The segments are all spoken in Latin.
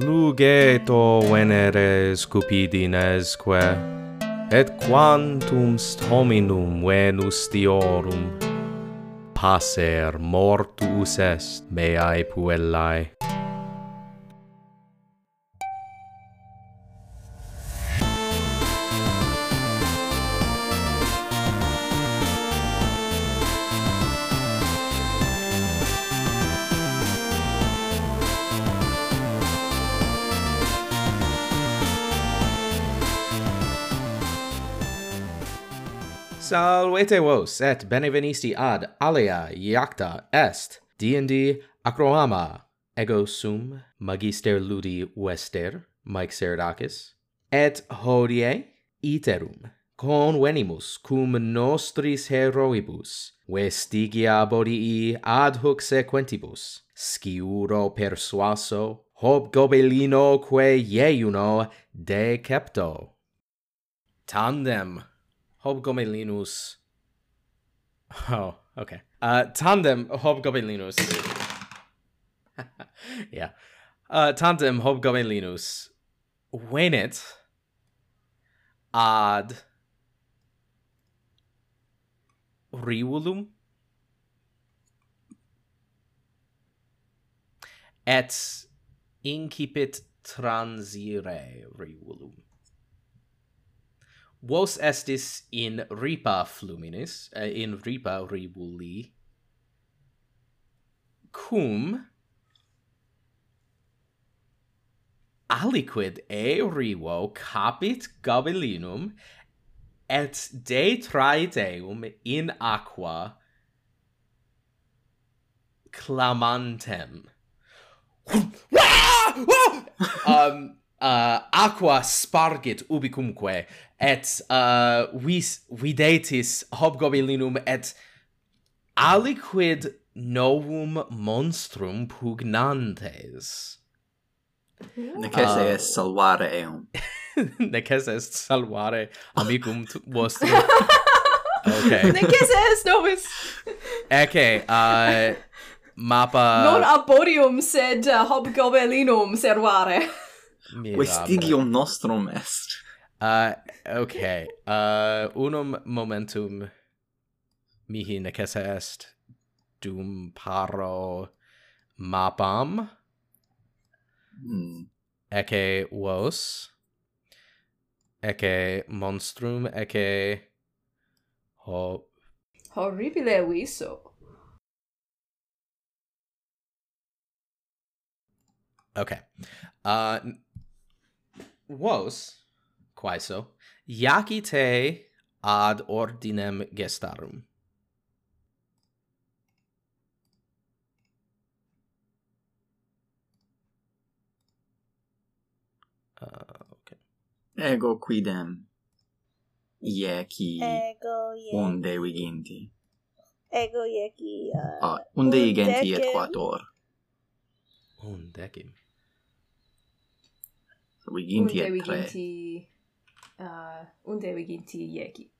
lugeto venere scupidinesque, et quantum hominum venus diorum, passer mortuus est meae puellae. Salvete vos et benevenisti ad alia iacta est D&D acroama. Ego sum magister ludi vester Mike Seradakis et hodie iterum convenimus cum nostris heroibus vestigia bodii ad hoc sequentibus sciuro persuaso hob gobelino quae ieuno decepto. Tandem. Hobgomelinus. Oh, okay. Uh, tandem Hobgomelinus. yeah. Uh, tandem Hobgomelinus venit ad Rivulum et incipit transire Rivulum vos estis in ripa fluminis, uh, in ripa ribuli, cum aliquid e rivo capit gabellinum et de traideum in aqua clamantem. um uh, aqua spargit ubicumque et uh, vis videtis hobgobelinum et aliquid novum monstrum pugnantes. Necesse uh, est salvare eum. necesse est salvare amicum vostrum. Okay necesse est novus okay uh mappa non arborium sed uh, hobgobelinum servare. Mirabile. Vestigium nostrum est. Uh, okay. Uh, unum momentum mihi necesse est dum paro mapam Hmm. Ecce vos Ecce monstrum Ecce... ho horribile viso okay uh vos quaeso iacite ad ordinem gestarum. Uh, okay. Ego quidem ieci ego ieci unde viginti ego ieci uh, ah, unde igenti et quator. Undecim Viginti e tre. Viginti, uh, unde viginti ieki.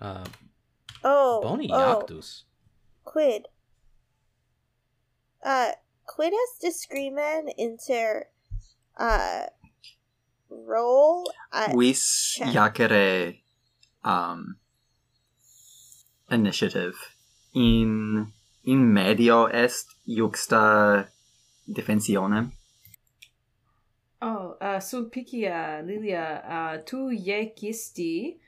Uh, oh, boni oh. actus. Quid. Uh, quid est discrimen inter uh, roll Uh, Vis check. jacere um, initiative in in medio est juxta defensione. Oh, uh, Sulpicia, Lilia, uh, tu iecisti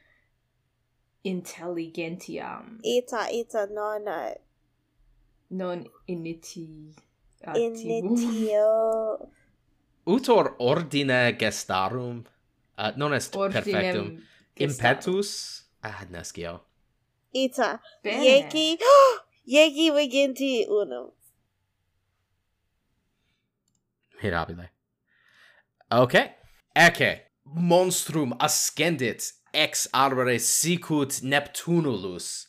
intelligentiam. Ita, ita, non... Uh, non initi... Initio... Utor ordine gestarum. Uh, non est Ordinem perfectum. Impetus. Ah, nescio. Ita, Bene. jeci... jeci viginti unum. Mirabile. Okay. Ecce monstrum ascendit ex arbore sicut Neptunulus.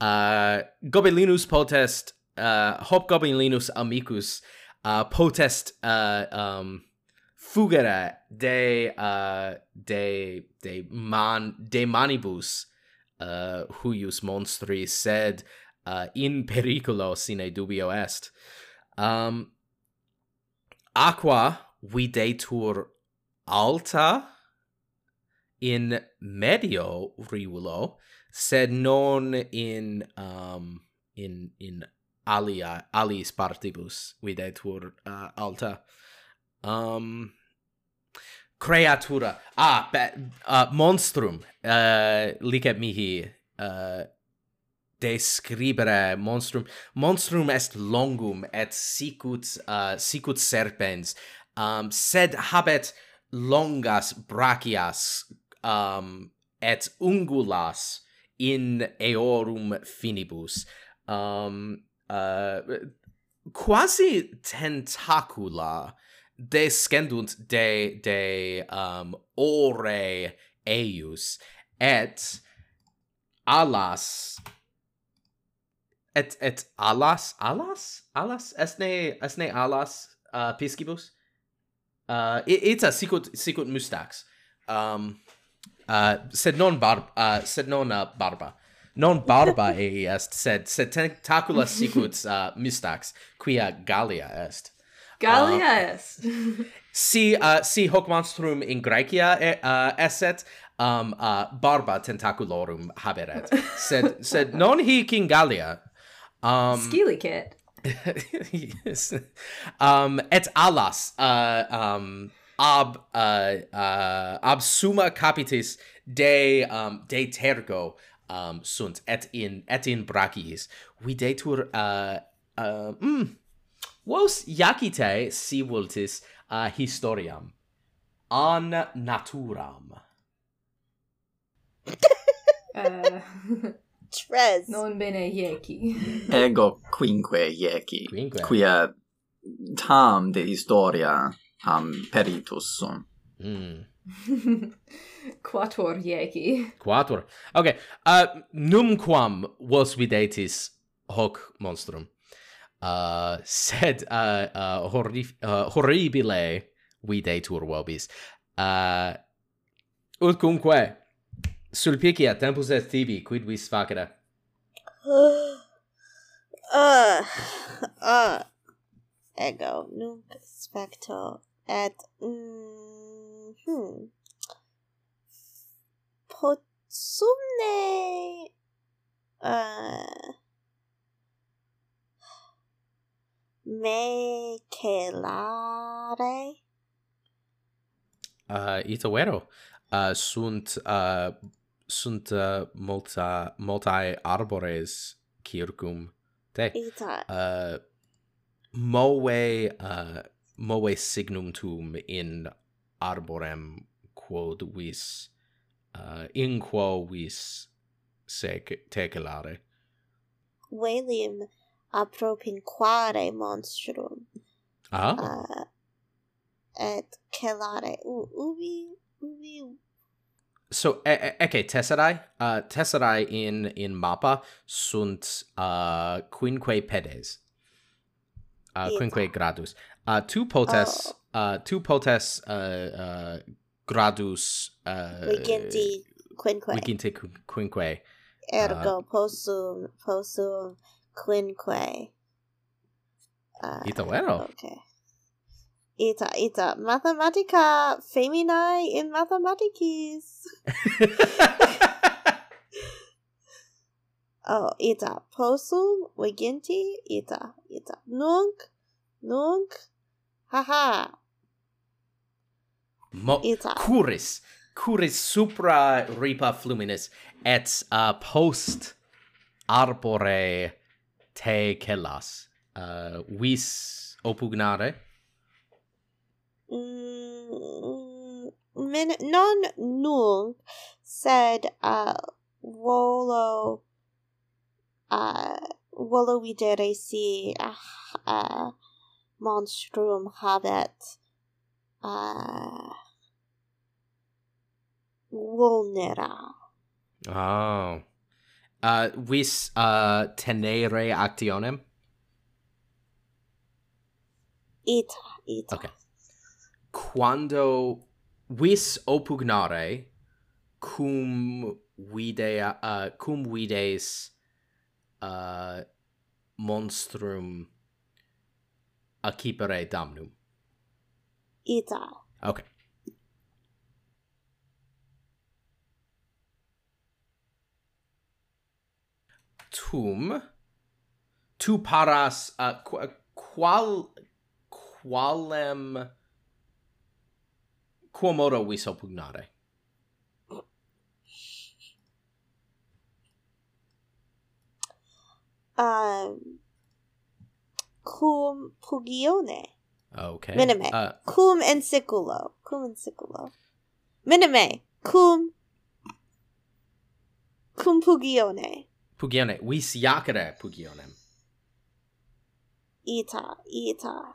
Uh, gobelinus potest, uh, hobgobelinus amicus, uh, potest uh, um, fugere de, uh, de, de, man, de manibus uh, huius monstri, sed uh, in periculo sine dubio est. Um, aqua videtur alta in medio rivulo sed non in um in in alia alis partibus videtur uh, alta. Um creatura. Ah be, uh, monstrum. Uh, licet mihi uh, describere monstrum. Monstrum est longum et sicut uh, sicut serpens. Um sed habet longas brachias um et ungulas in eorum finibus. Um uh quasi tentacula descendunt de de um ore eius et alas et et alas? Alas? Alas? Esne esne alas uh, piscibus? Uh, it, it's a sicut sicut mustax. Um uh, sed non barb uh, sed non uh, barba. Non barba ei est sed sed tentacula sicut uh, mustax quia gallia est. Gallia uh, est. si uh, si hoc monstrum in Graecia uh, esset um uh, barba tentaculorum haberet. Sed sed non hic in Gallia. Um, Skeely Kit. yes. Um, et alas, uh, um, ab uh, uh, ab summa capitis de um, de tergo um, sunt et in et in brachiis videtur uh, uh, mm, vos jacite si vultis uh, historiam an naturam uh. tres. Non bene ieci ego quinque ieci quinque. quia tam de historia am peritus sum mm. quator ieci quator. Okay uh, numquam vos videtis hoc monstrum. Uh, sed uh, uh, horrif uh, horribile videtur vobis. Uh, utcumque Sul picia tempus est tibi, quid vis facere? Ah, ah, ah, ego nunc specto et mm, hmm, potsumne ah, uh, me celare uh, ah, ita vero. Uh, sunt uh, sunt uh, multa multae arbores circum te. Uh, moe uh, moe signum tum in arborem quod vis uh, in quo vis sec tecelare. Velium apropinquare monstrum. Ah. Uh, et celare. U ubi ubi so okay tesserae uh, tesserae in in mappa sunt uh, quinque pedes uh, quinque gradus uh, tu potes oh. uh, tu potes uh, uh, gradus uh, liginti quinque liginti quinque uh, ergo uh, possum possum quinque uh, Ito vero. Okay. Eta, eta, mathematica feminae in mathematicis. oh, eta, possum viginti, eta, eta, nunc, nunc, haha. Mo ita. Curis, curis supra ripa fluminis, et uh, post arbore te celas, uh, vis opugnare, min non nunc said uh, volo uh, volo videre si uh, uh, monstrum habet uh, vulnera oh. Uh vis uh tenere actionem? Ita ita. Okay quando vis opugnare cum videa uh, cum vides uh, monstrum accipere damnum. Ita. Okay tum tu paras uh, qu- qual qualem quomodo ora viso pugnare? Um, cum pugione. Okay. Minime. Uh, ah. cum in siculo. Cum in siculo. Minime. Cum. Cum pugione. Pugione. Vis iacere pugionem. Ita. Ita.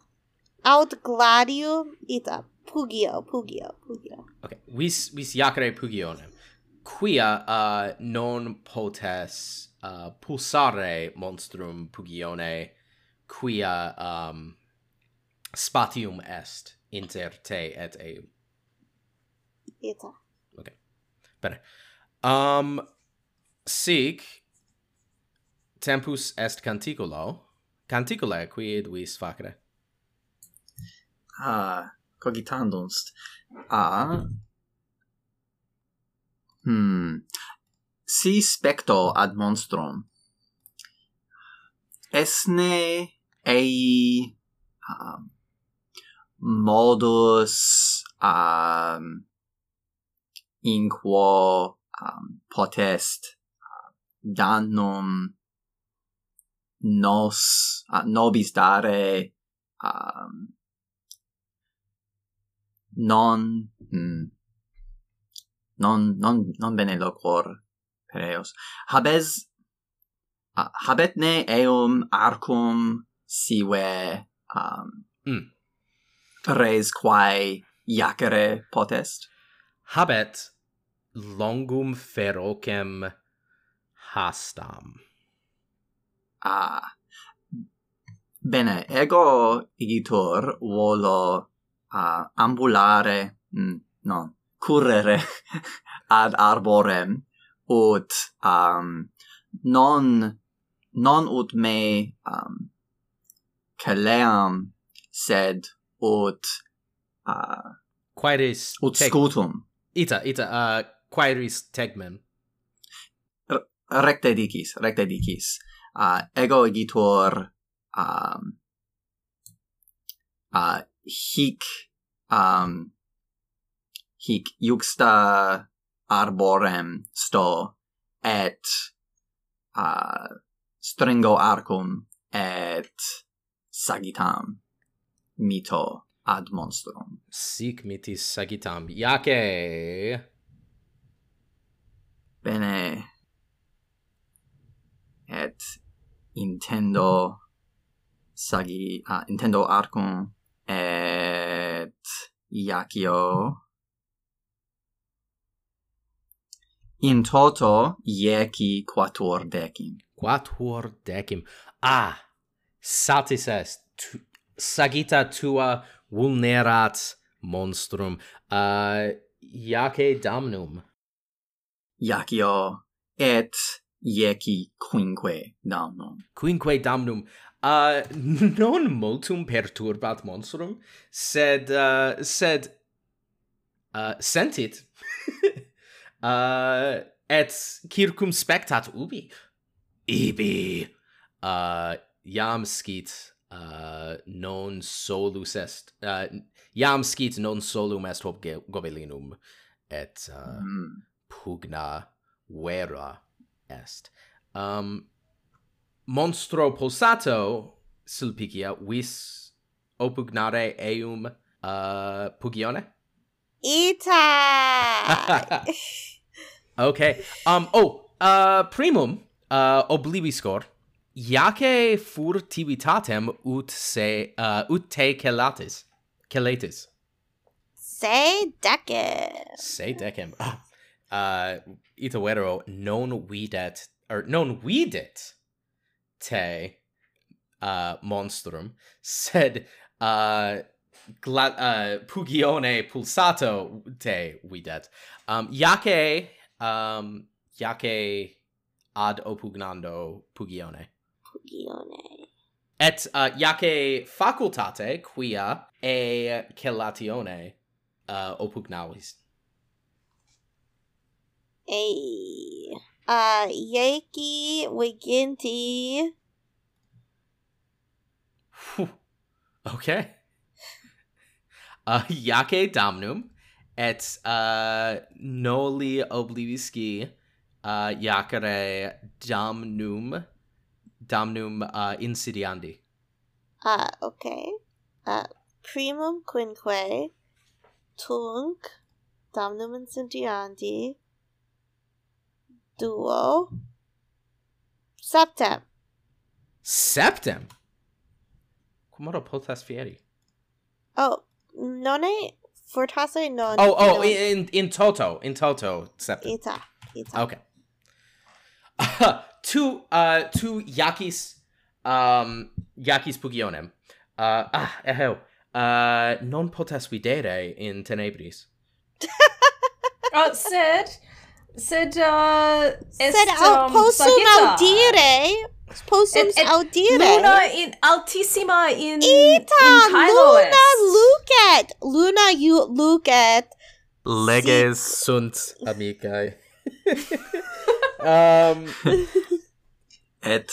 Aut gladium ita Pugio, Pugio, Pugio. Okay. Vis vis iacere Pugionem. Quia uh, non potes uh, pulsare monstrum Pugione quia um, spatium est inter te et eum. Ita. Okay. Bene. Um sic tempus est canticulo Canticule, quid vis facere. Ah, cogitandums a hmm si specto ad monstrum. Esne ei um, modus um, in quo um, potest um, dannum nos uh, nobis dare um, non mm, non non non bene loquor pereos habes uh, habetne eum arcum sive um mm. res quae iacere potest? Habet longum ferocem hastam. Ah. Bene ego igitur volo uh, ambulare, mm, no, currere ad arborem, ut um, non, non ut me um, celeam, sed ut... Uh, Quaeris... Ut teg- scutum. Ita, ita, uh, quaeris tegmen. R- recte dicis, recte dicis. Uh, ego igitur um, uh, hic um hic iuxta arborem sto et uh, stringo arcum et sagitam mito ad monstrum. Sic mitis sagitam. Iace! Bene. Et intendo sagi uh, intendo arcum iacio. in toto ieci Quattuor decing. ah satis est tu, sagita tua vulnerat monstrum. Uh, iace damnum. Iacio et ieci quinque damnum. Quinque damnum uh, non multum perturbat monstrum, sed, uh, sed uh, sentit, uh, et circumspectat ubi, ibi uh, iam scit uh, non solus est, uh, iam scit non solum est hoc gobelinum, et uh, mm. pugna vera est. Um, monstro pulsato sulpicia vis opugnare eum uh, pugione? Ita! okay. Um, oh, uh, primum uh, obliviscor, iace furtivitatem ut se, uh, ut te celatis, celatis. Se decem. Se decem. Ah. Uh, ita vero non videt, or non videt te uh, monstrum, sed uh, gla- uh, pugione pulsato te videt. Um, yake um, yake ad opugnando pugione. Pugione. Et uh, jace facultate quia e celatione uh, opugnavis. Hey. Uh, Yaiki Okay. Uh, Yake Domnum et uh, Noli Obliviski uh, Yakare Domnum Domnum uh, Insidiandi. Uh, okay. Uh, primum quinque tunc Domnum Insidiandi duo septem. Septem? Quamoro potas fieri? Oh, non è fortasse non. Oh, oh, non... in in toto, in toto septem. Ita, ita. Okay. Uh, to uh tu Yakis um Yakis Pugionem. Uh ah, eho. Uh non potas videre in tenebris. oh, Sid sed uh, est sed um, possum bagita. audire. Possum et, et audire. luna in altissima in ita in luna lucet luna you lucet leges sunt amicae. Um et.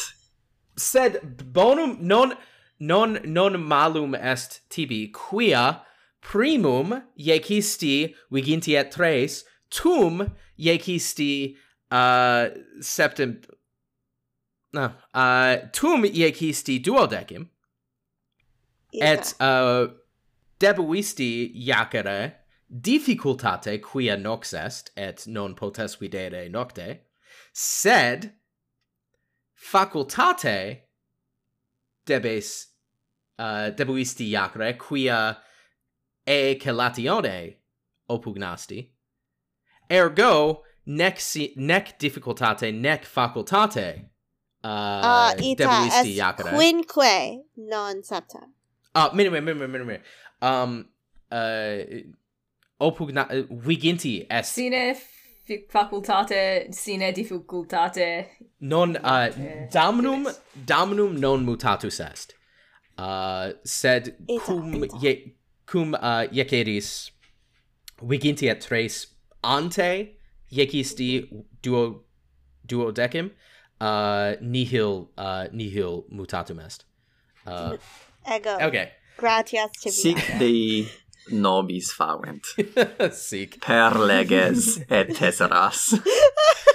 sed bonum non non non malum est tibi quia primum iecisti viginti et tres tum yekisti uh, septem no uh tum yekisti duodecim yeah. et uh debuisti iacere difficultate quia nox est et non potes videre nocte sed facultate debes uh debuisti iacere quia e celatione oppugnasti ergo nec si, nec difficultate nec facultate uh, uh ita est jacere. quinque non septa. Ah, uh minime minime minime um uh opugna uh, viginti est. Sine facultate sine difficultate. Non uh, eh, damnum damnum non mutatus est. Uh sed ita, cum ita. Ye, cum uh, ieceris viginti et tres ante jecisti duo duo decim uh, nihil uh, nihil mutatum est. Uh, Ego. Okay. Gratias tibi. Sic Dei nobis favent. Sic. Per leges et tesseras.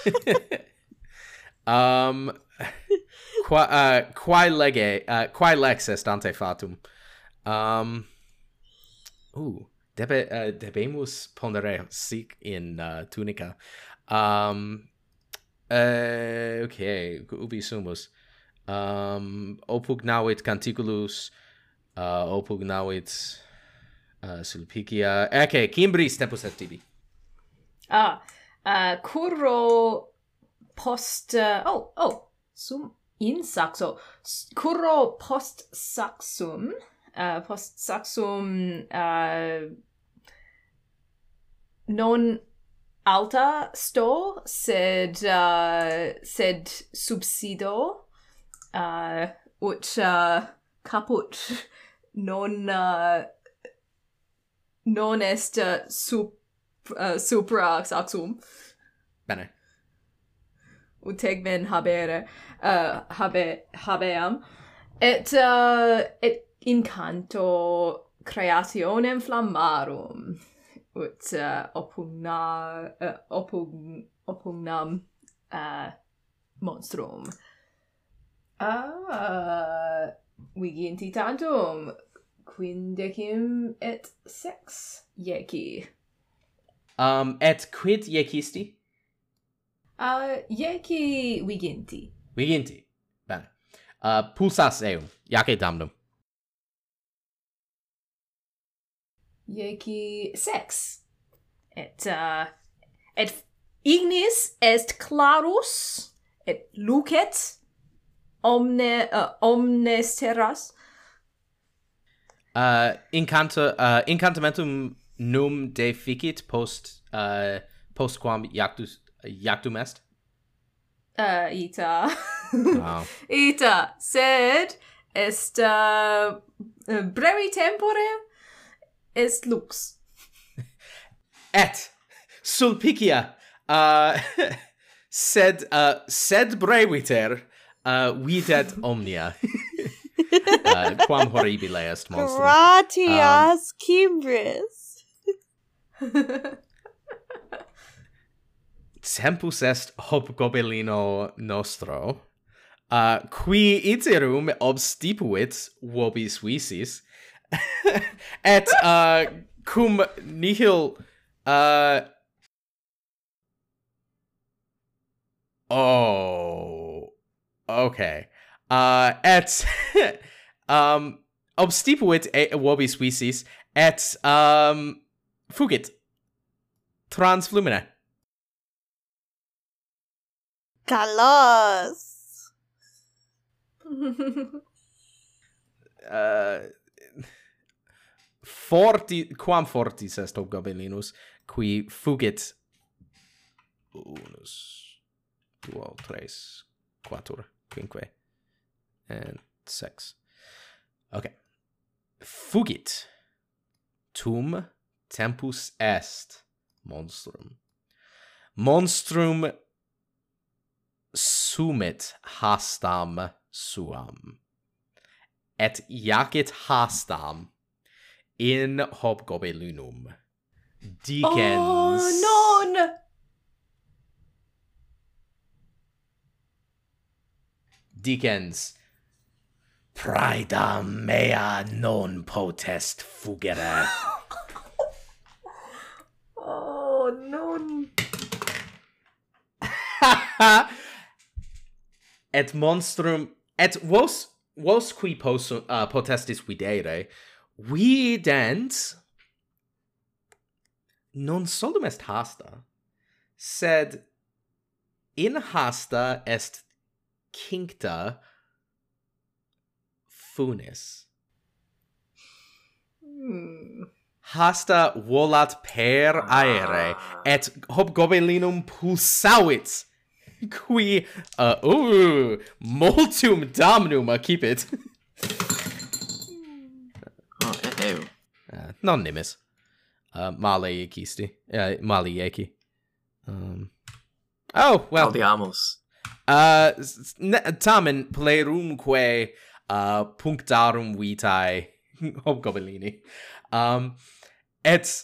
um qua uh, quae lege uh, quae lex est ante fatum. Um ooh debe, uh, eh, debemus pondere sic in uh, tunica. Um, uh, okay, ubi sumus? Um, opugnavit canticulus, uh, opugnavit uh, sulpicia. okay cimbris tempus est tibi. Ah, uh, curro post... Uh, oh, oh, sum in saxo. Curro post saxum, uh, post saxum... Uh, non alta sto sed uh, sed subsido uh, ut uh, caput non uh, non est uh, sup uh, supra saxum. Bene. Ut tegmen habere uh, habe habeam. Et uh, et incanto creationem flammarum ut eh, uh, oppugna uh, eh, oppugn oppugnam uh, eh, monstrum. Ah viginti tantum quindecim et sex yeki um et quid iecisti? Ah, uh yeki viginti. Viginti. Bene. Uh, pulsas eum. Iace damnum. yeki sex. Et, uh, et ignis est clarus, et lucet omne, uh, omnes terras. Uh, incanta, uh, incantamentum num deficit post, uh, postquam iactus, iactum est? Uh, ita. wow. Ita, sed est uh, brevi tempore est lux. Et sulpicia uh, sed uh, sed breviter uh, videt omnia. uh, quam horribile est monstrum. Gratias um, tempus est hoc gobelino nostro, uh, qui iterum obstipuit vobis visis, et uh, cum nihil uh, oh okay uh et um obstipuit e vobis visis et um fugit trans flumina Kalos. uh forti quam fortis est ob qui fugit unus duo tres quattur quinque and sex. Okay fugit. Tum tempus est monstrum. Monstrum sumit hastam suam. Et jacet hastam in hobgobelinum. Dickens. Oh, non! Dickens. Praeda mea non potest fugere. oh, non. et monstrum, et vos, vos qui posum, uh, potestis videre, We non solum est hasta, sed in hasta est cincta funis. Hmm. Hasta volat per aere, ah. et hob gobelinum pulsavit, qui, uh, uh, multum damnum accipit. non nimis. Uh, male ecisti. Uh, eh, male eci. Um, oh, well. Audiamus. Uh, ne, tamen plerumque uh, punctarum vitae hobgobelini Um, et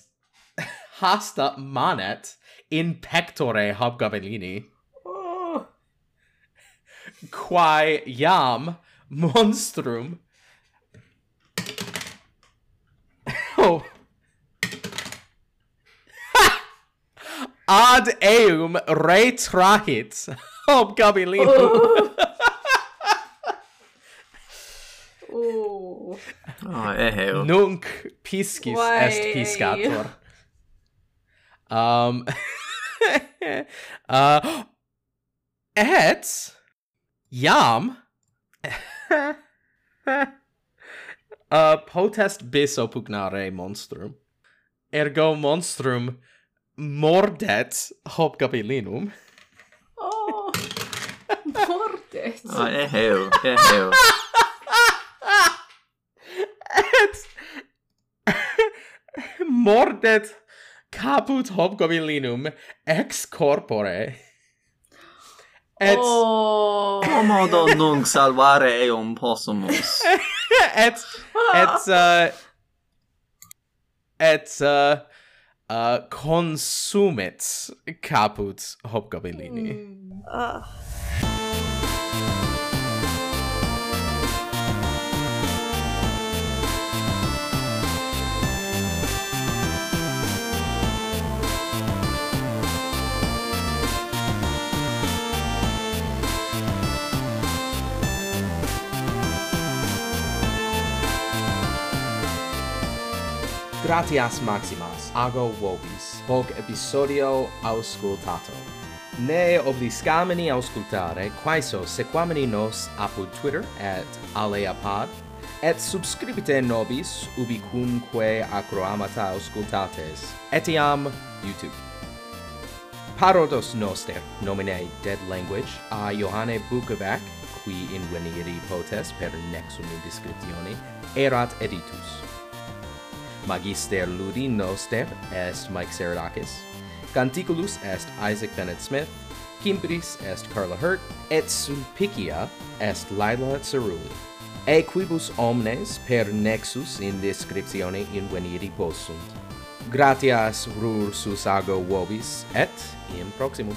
hasta manet in pectore hobgobelini Oh. Quae iam monstrum ad eum retrahit homecoming linum. Uh. Uh. Ah, eh, eh, oh. oh, eheu. Nunc piscis Why? est piscator. Um, uh, et iam uh, potest bis oppugnare monstrum. Ergo monstrum mordet hobgobilinum. Oh, mordet. oh, ah, eh, eh heu. Et mordet caput hobgobilinum ex corpore. Et oh. commodo nunc salvare eum possumus. et et uh, et uh, uh, consumit caput hobgobelini. Mm. Uh. Gratias Maxima ago vobis, hoc episodio auscultato. Ne obliscamini auscultare, quaeso sequamini nos apud Twitter at aleapod, et subscribite nobis ubicumque acroamata auscultates, etiam YouTube. Parodos noster, nomine Dead Language, a Johanne Bukovac, qui in veniri potes per nexum in descriptione, erat editus. Magister Ludinoster est Mike Saradakis. Canticulus est Isaac Bennett Smith. Kimbris est Carla Hurt. Et Sulpicia est Lila Cerulli. E quibus omnes per nexus in descriptione inveni possunt. Gratias rur susago vobis et in proximum.